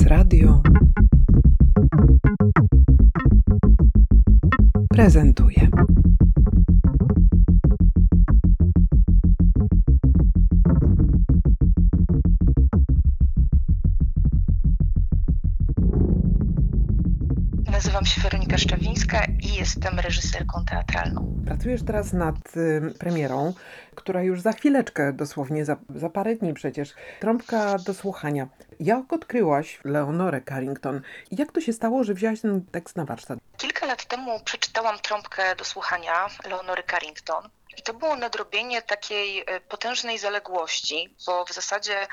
SBS Radio prezentuje. Nazywam się Weronika Szczawińska i jestem reżyserką teatralną. Pracujesz teraz nad y, premierą, która już za chwileczkę, dosłownie za, za parę dni przecież, trąbka do słuchania. Jak odkryłaś Leonorę Carrington? Jak to się stało, że wziąłaś ten tekst na warsztat? Kilka lat temu przeczytałam trąbkę do słuchania Leonory Carrington. To było nadrobienie takiej e, potężnej zaległości, bo w zasadzie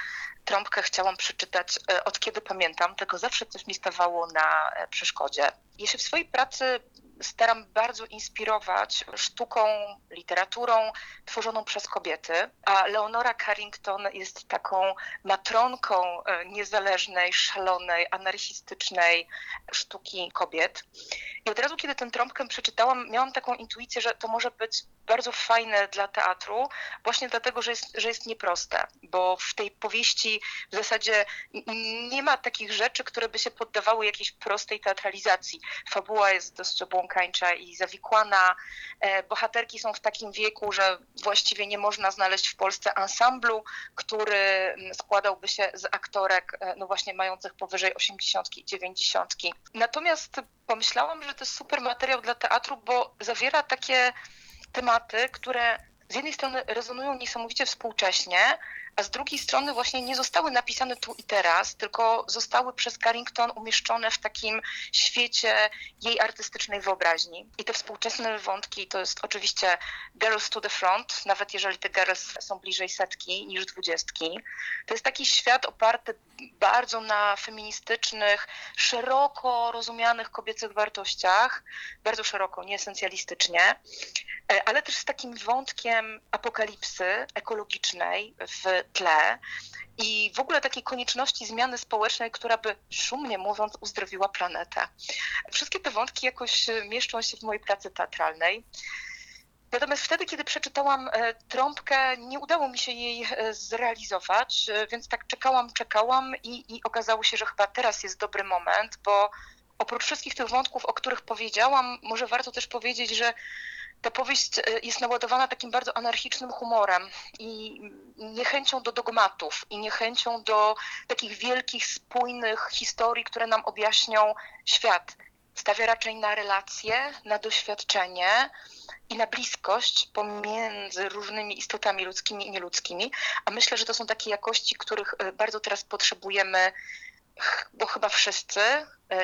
trąbkę chciałam przeczytać e, od kiedy pamiętam, tylko zawsze coś mi stawało na e, przeszkodzie. Ja się w swojej pracy staram bardzo inspirować sztuką, literaturą tworzoną przez kobiety, a Leonora Carrington jest taką matronką niezależnej, szalonej, anarchistycznej sztuki kobiet. I od razu, kiedy tę trąbkę przeczytałam, miałam taką intuicję, że to może być bardzo fajne dla teatru, właśnie dlatego, że jest, że jest nieproste, bo w tej powieści w zasadzie nie ma takich rzeczy, które by się poddawały jakiejś prostej teatralizacji. Fabuła jest dość obłąkańcza i zawikłana. E, bohaterki są w takim wieku, że właściwie nie można znaleźć w Polsce ansamblu, który składałby się z aktorek, e, no właśnie mających powyżej 80 i 90. Natomiast pomyślałam, że to jest super materiał dla teatru, bo zawiera takie tematy, które z jednej strony rezonują niesamowicie współcześnie, a z drugiej strony właśnie nie zostały napisane tu i teraz, tylko zostały przez Carrington umieszczone w takim świecie jej artystycznej wyobraźni. I te współczesne wątki to jest oczywiście Girls to the Front, nawet jeżeli te girls są bliżej setki niż dwudziestki. To jest taki świat oparty bardzo na feministycznych, szeroko rozumianych kobiecych wartościach, bardzo szeroko, nie esencjalistycznie, ale też z takim wątkiem apokalipsy ekologicznej w tle i w ogóle takiej konieczności zmiany społecznej, która by szumnie mówiąc uzdrowiła planetę. Wszystkie te wątki jakoś mieszczą się w mojej pracy teatralnej. Natomiast wtedy, kiedy przeczytałam e, trąbkę, nie udało mi się jej e, zrealizować, e, więc tak czekałam, czekałam i, i okazało się, że chyba teraz jest dobry moment, bo oprócz wszystkich tych wątków, o których powiedziałam, może warto też powiedzieć, że ta powieść e, jest naładowana takim bardzo anarchicznym humorem i niechęcią do dogmatów i niechęcią do takich wielkich, spójnych historii, które nam objaśnią świat. Stawia raczej na relacje, na doświadczenie i na bliskość pomiędzy różnymi istotami ludzkimi i nieludzkimi. A myślę, że to są takie jakości, których e, bardzo teraz potrzebujemy bo chyba wszyscy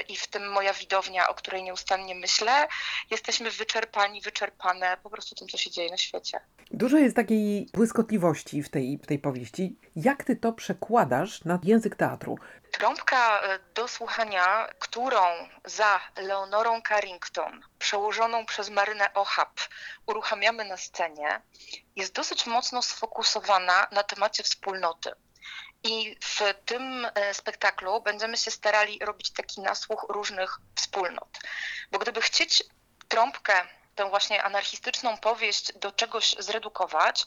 i w tym moja widownia, o której nieustannie myślę, jesteśmy wyczerpani, wyczerpane po prostu tym, co się dzieje na świecie. Dużo jest takiej błyskotliwości w tej, w tej powieści. Jak ty to przekładasz na język teatru? Trąbka e, do słuchania, którą za Leonorą Carrington, przełożoną przez Marynę Ochab, uruchamiamy na scenie, jest dosyć mocno sfokusowana na temacie wspólnoty. I w tym e, spektaklu będziemy się starali robić taki nasłuch różnych wspólnot. Bo gdyby chcieć trąbkę, tę właśnie anarchistyczną powieść do czegoś zredukować,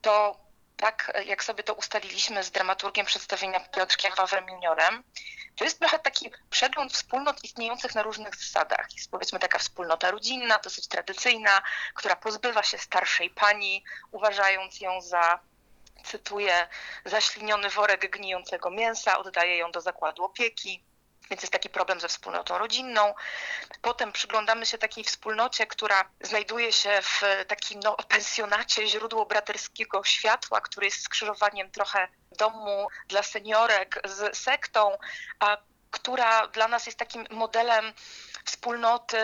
to tak jak sobie to ustaliliśmy z dramaturgiem przedstawienia Piotrkiem Wawrem Juniorem, to jest trochę taki przegląd wspólnot istniejących na różnych zasadach. Jest powiedzmy taka wspólnota rodzinna, dosyć tradycyjna, która pozbywa się starszej pani, uważając ją za cytuję, zaśliniony worek gnijącego mięsa, oddaje ją do zakładu opieki. Więc jest taki problem ze wspólnotą rodzinną. Potem przyglądamy się takiej wspólnocie, która znajduje się w takim no, pensjonacie źródło braterskiego światła, który jest skrzyżowaniem trochę domu dla seniorek z sektą, a która dla nas jest takim modelem wspólnoty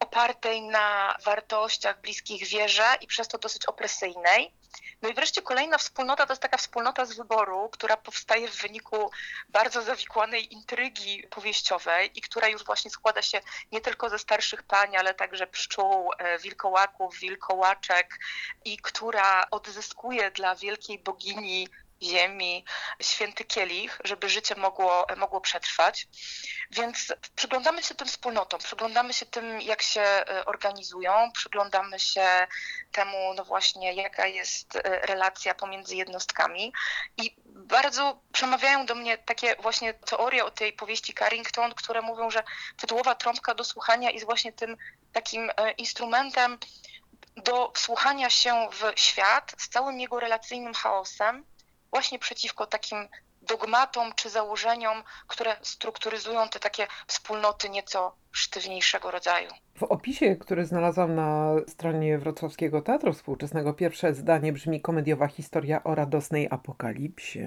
opartej na wartościach bliskich wierze i przez to dosyć opresyjnej. No i wreszcie kolejna wspólnota to jest taka wspólnota z wyboru, która powstaje w wyniku bardzo zawikłanej intrygi powieściowej i która już właśnie składa się nie tylko ze starszych pań, ale także pszczół, e, wilkołaków, wilkołaczek i która odzyskuje dla wielkiej bogini ziemi, święty kielich, żeby życie mogło, mogło przetrwać. Więc przyglądamy się tym wspólnotom, przyglądamy się tym, jak się e, organizują, przyglądamy się temu, no właśnie, jaka jest e, relacja pomiędzy jednostkami. I bardzo przemawiają do mnie takie właśnie teorie o tej powieści Carrington, które mówią, że tytułowa trąbka do słuchania jest właśnie tym takim e, instrumentem do wsłuchania się w świat z całym jego relacyjnym chaosem, właśnie przeciwko takim dogmatom czy założeniom, które strukturyzują te takie wspólnoty nieco sztywniejszego rodzaju. W opisie, który znalazłam na stronie Wrocławskiego Teatru Współczesnego, pierwsze zdanie brzmi komediowa historia o radosnej apokalipsie.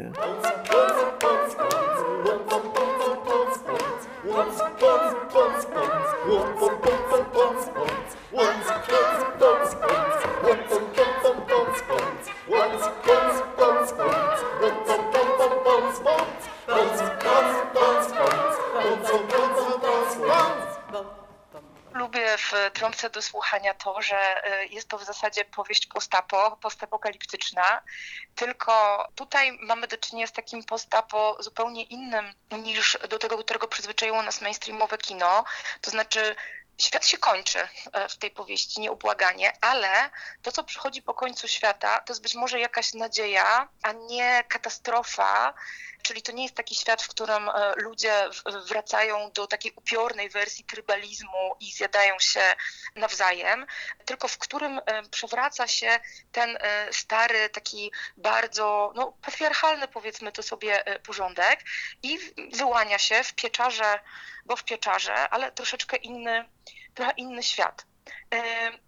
Trąbce do słuchania to, że y, jest to w zasadzie powieść postapo, postapokaliptyczna, tylko tutaj mamy do czynienia z takim postapo zupełnie innym niż do tego, do którego przyzwyczaiło nas mainstreamowe kino, to znaczy Świat się kończy e, w tej powieści nieubłaganie, ale to, co przychodzi po końcu świata, to jest być może jakaś nadzieja, a nie katastrofa. Czyli to nie jest taki świat, w którym e, ludzie wracają do takiej upiornej wersji trybalizmu i zjadają się nawzajem, tylko w którym e, przewraca się ten stary, taki bardzo no, patriarchalny, powiedzmy to sobie, porządek i wyłania się w pieczarze, bo w pieczarze, ale troszeczkę inny trochę inny świat.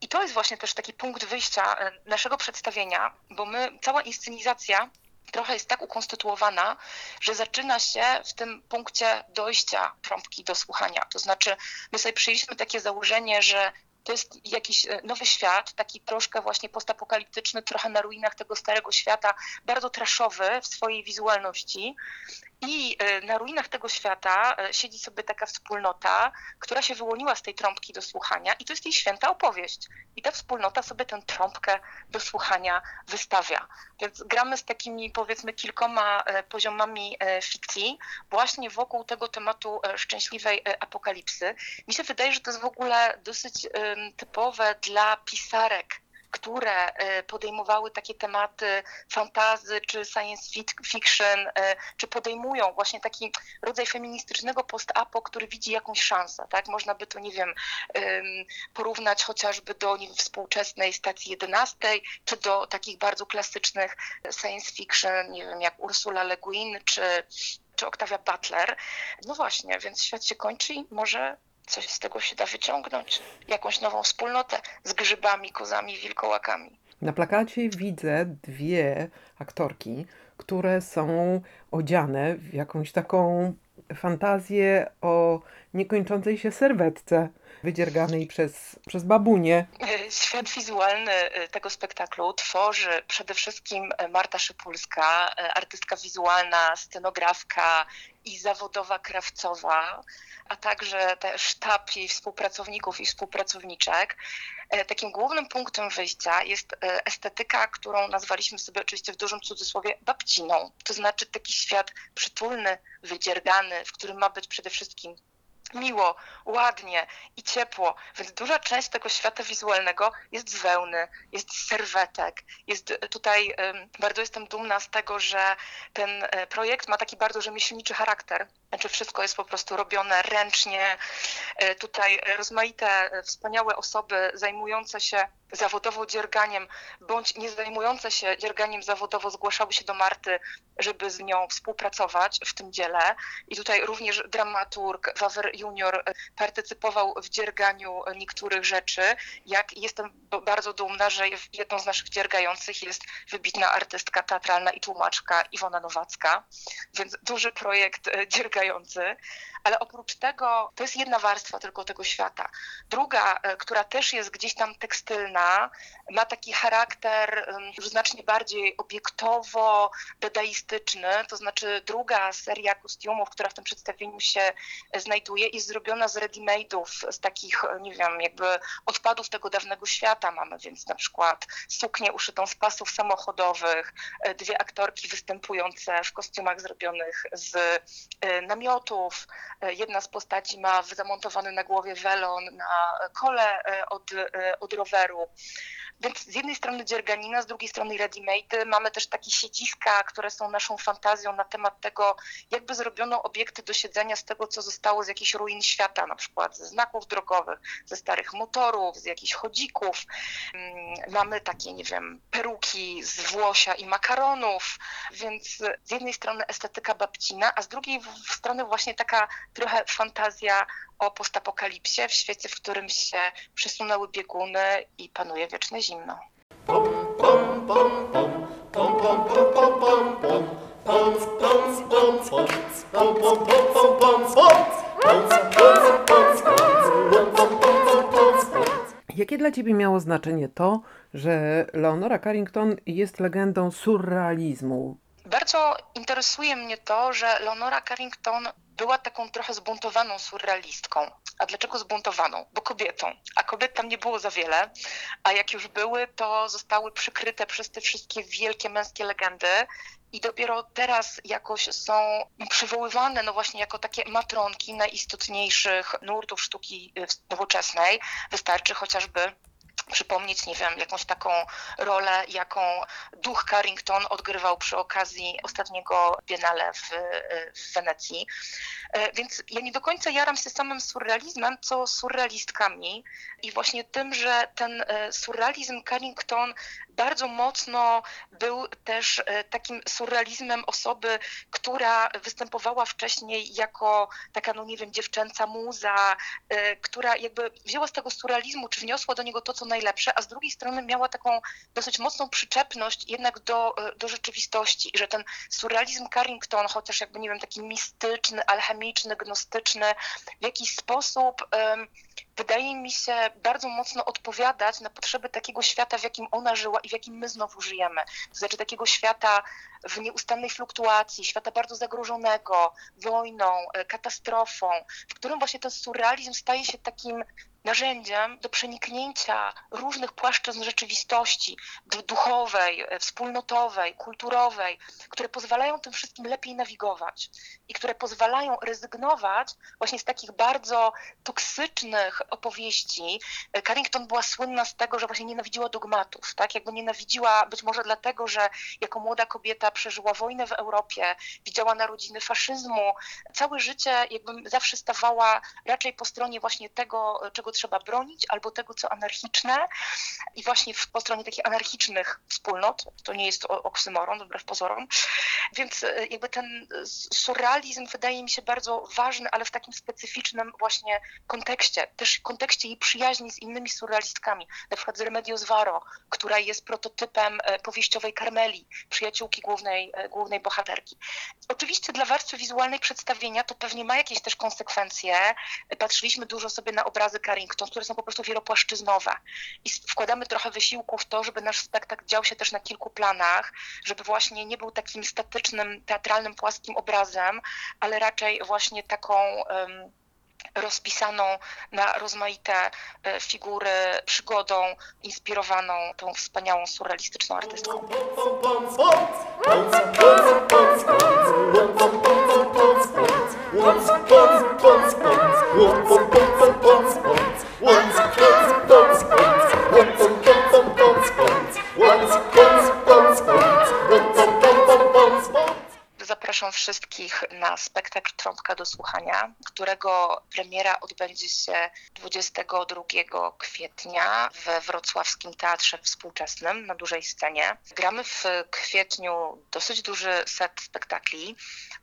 I to jest właśnie też taki punkt wyjścia e, naszego przedstawienia, bo my, cała inscenizacja trochę jest tak ukonstytuowana, że zaczyna się w tym punkcie dojścia trąbki do słuchania. To znaczy, my sobie przyjęliśmy takie założenie, że to jest jakiś e, nowy świat, taki troszkę właśnie postapokaliptyczny, trochę na ruinach tego starego świata, bardzo traszowy w swojej wizualności. I e, na ruinach tego świata e, siedzi sobie taka wspólnota, która się wyłoniła z tej trąbki do słuchania i to jest jej święta opowieść. I ta wspólnota sobie tę trąbkę do słuchania wystawia. Więc gramy z takimi powiedzmy kilkoma poziomami fikcji właśnie wokół tego tematu szczęśliwej apokalipsy. Mi się wydaje, że to jest w ogóle dosyć typowe dla pisarek które e, podejmowały takie tematy fantazy czy science fiction, e, czy podejmują właśnie taki rodzaj feministycznego post-apo, który widzi jakąś szansę. Tak? Można by to, nie wiem, porównać chociażby do wiem, współczesnej stacji 11, czy do takich bardzo klasycznych science fiction, nie wiem, jak Ursula Le Guin, czy czy Octavia Butler. No właśnie, więc świat się kończy i może coś z tego się da wyciągnąć, jakąś nową wspólnotę z grzybami, kozami, wilkołakami. Na plakacie widzę dwie aktorki, które są odziane w jakąś taką fantazję o niekończącej się serwetce wydzierganej przez, przez babunię. Świat wizualny e, tego spektaklu tworzy przede wszystkim Marta Szypulska, e, artystka wizualna, scenografka i zawodowa krawcowa, a także sztab jej współpracowników i współpracowniczek. E, takim głównym punktem wyjścia jest estetyka, którą nazwaliśmy sobie oczywiście w dużym cudzysłowie babciną. To znaczy taki świat przytulny, wydziergany, w którym ma być przede wszystkim miło, ładnie i ciepło, więc duża część tego świata wizualnego jest z wełny, jest z serwetek. Jest tutaj, bardzo jestem dumna z tego, że ten e, projekt ma taki bardzo rzemieślniczy charakter. Znaczy wszystko jest po prostu robione ręcznie. E, tutaj rozmaite, e, wspaniałe osoby zajmujące się zawodowo dzierganiem, bądź nie zajmujące się dzierganiem zawodowo zgłaszały się do Marty, żeby z nią współpracować w tym dziele. I tutaj również dramaturg Wawer Junior partycypował w dzierganiu niektórych rzeczy. Jak jestem bardzo dumna, że jedną z naszych dziergających jest wybitna artystka teatralna i tłumaczka Iwona Nowacka, więc duży projekt e, dziergający. Ale oprócz tego, to jest jedna warstwa tylko tego świata. Druga, e, która też jest gdzieś tam tekstylna, ma taki charakter już znacznie bardziej obiektowo-dadaistyczny, to znaczy druga seria kostiumów, która w tym przedstawieniu się e, znajduje, jest zrobiona z ready-made'ów, z takich, e, nie wiem, jakby odpadów tego dawnego świata. Mamy więc na przykład suknię uszytą z pasów samochodowych, dwie aktorki występujące w kostiumach zrobionych z namiotów, jedna z postaci ma zamontowany na głowie welon na kole e, od, e, od roweru. Więc z jednej strony dzierganina, z drugiej strony ready-made. Mamy też takie siedziska, które są naszą fantazją na temat tego, jakby zrobiono obiekty do siedzenia z tego, co zostało z jakichś ruin świata, na przykład ze znaków drogowych, ze starych motorów, z jakichś chodzików. Mm, Mamy takie, nie wiem, peruki z włosia i makaronów, więc z jednej strony estetyka babcina, a z drugiej strony właśnie taka trochę fantazja o postapokalipsie w świecie, w którym się przesunęły bieguny i panuje wieczne zimno. Jakie dla ciebie miało znaczenie to, że Leonora Carrington jest legendą surrealizmu? Bardzo interesuje mnie to, że Leonora Carrington była taką trochę zbuntowaną surrealistką. A dlaczego zbuntowaną? Bo kobietą. A kobiet tam nie było za wiele, a jak już były, to zostały przykryte przez te wszystkie wielkie męskie legendy. I dopiero teraz jakoś są przywoływane, no właśnie, jako takie matronki najistotniejszych nurtów sztuki y, nowoczesnej. Wystarczy chociażby przypomnieć, nie wiem, jakąś taką rolę, jaką duch Carrington odgrywał przy okazji ostatniego Biennale w, w Wenecji. E, Więc ja nie do końca jaram się samym surrealizmem, co surrealistkami i właśnie tym, że ten e, surrealizm Carrington bardzo mocno był też e, takim surrealizmem osoby, która występowała wcześniej jako taka, no nie wiem, dziewczęca muza, e, która jakby wzięła z tego surrealizmu, czy wniosła do niego to, co najlepsze, a z drugiej strony miała taką dosyć mocną przyczepność jednak do, e, do rzeczywistości że ten surrealizm Carrington, chociaż jakby, nie wiem, taki mistyczny, alchemiczny, gnostyczny, w jakiś sposób wydaje mi się bardzo mocno odpowiadać na potrzeby takiego świata, w jakim ona żyła i w jakim my znowu żyjemy. To znaczy takiego świata w nieustannej fluktuacji, świata bardzo zagrożonego wojną, e, katastrofą, w którym właśnie ten surrealizm staje się takim narzędziem do przeniknięcia różnych płaszczyzn rzeczywistości duchowej, e, wspólnotowej, kulturowej, które pozwalają tym wszystkim lepiej nawigować i które pozwalają rezygnować właśnie z takich bardzo toksycznych opowieści. E, Carrington była słynna z tego, że właśnie nienawidziła dogmatów, tak? Jakby nienawidziła być może dlatego, że jako młoda kobieta przeżyła wojnę w Europie, widziała narodziny faszyzmu, całe życie jakby zawsze stawała raczej po stronie właśnie tego, czego trzeba bronić, albo tego, co anarchiczne. I właśnie po stronie takich anarchicznych wspólnot, to nie jest oksymoron, wbrew pozorom, więc e, jakby ten surrealizm wydaje mi się bardzo ważny, ale w takim specyficznym właśnie kontekście, też kontekście jej przyjaźni z innymi surrealistkami, na przykład z Remedios Varo, która jest prototypem e, powieściowej Carmeli, przyjaciółki głównej, e, głównej bohaterki. Oczywiście dla warstwy wizualnej przedstawienia to pewnie ma jakieś też konsekwencje. Patrzyliśmy dużo sobie na obrazy Carrington, które są po prostu wielopłaszczyznowe i wkładamy trochę wysiłku w to, żeby nasz spektakl dział się też na kilku planach, żeby właśnie nie był takim statycznym, teatralnym, płaskim obrazem, ale raczej właśnie taką em, rozpisaną na rozmaite e, figury przygodą, inspirowaną tą wspaniałą surrealistyczną artystką. Zapraszam wszystkich na spektakl Trąbka do słuchania, którego premiera odbędzie się 22 kwietnia we Wrocławskim Teatrze Współczesnym na dużej scenie. Gramy w kwietniu dosyć duży set spektakli.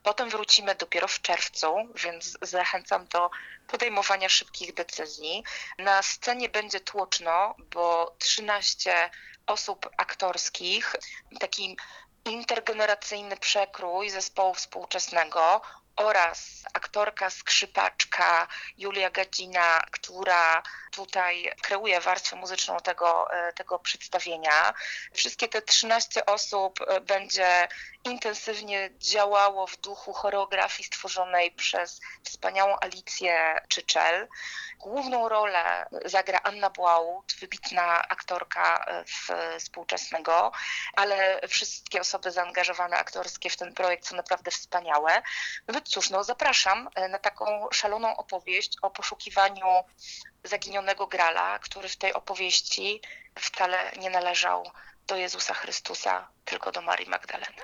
Potem wrócimy dopiero w czerwcu, więc zachęcam do podejmowania szybkich decyzji. Na scenie będzie tłoczno, bo 13 osób aktorskich, taki intergeneracyjny przekrój zespołu współczesnego oraz aktorka skrzypaczka Julia Gadzina, która tutaj kreuje warstwę muzyczną tego, e, tego przedstawienia. Wszystkie te 13 osób e, będzie intensywnie działało w duchu choreografii stworzonej przez wspaniałą Alicję Czyczel. Główną rolę zagra Anna Błaut, wybitna aktorka e, współczesnego, ale wszystkie osoby zaangażowane aktorskie w ten projekt są naprawdę wspaniałe. Więc cóż, no zapraszam e, na taką szaloną opowieść o poszukiwaniu zaginionego grala, który w tej opowieści wcale nie należał do Jezusa Chrystusa, tylko do Marii Magdaleny.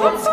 Once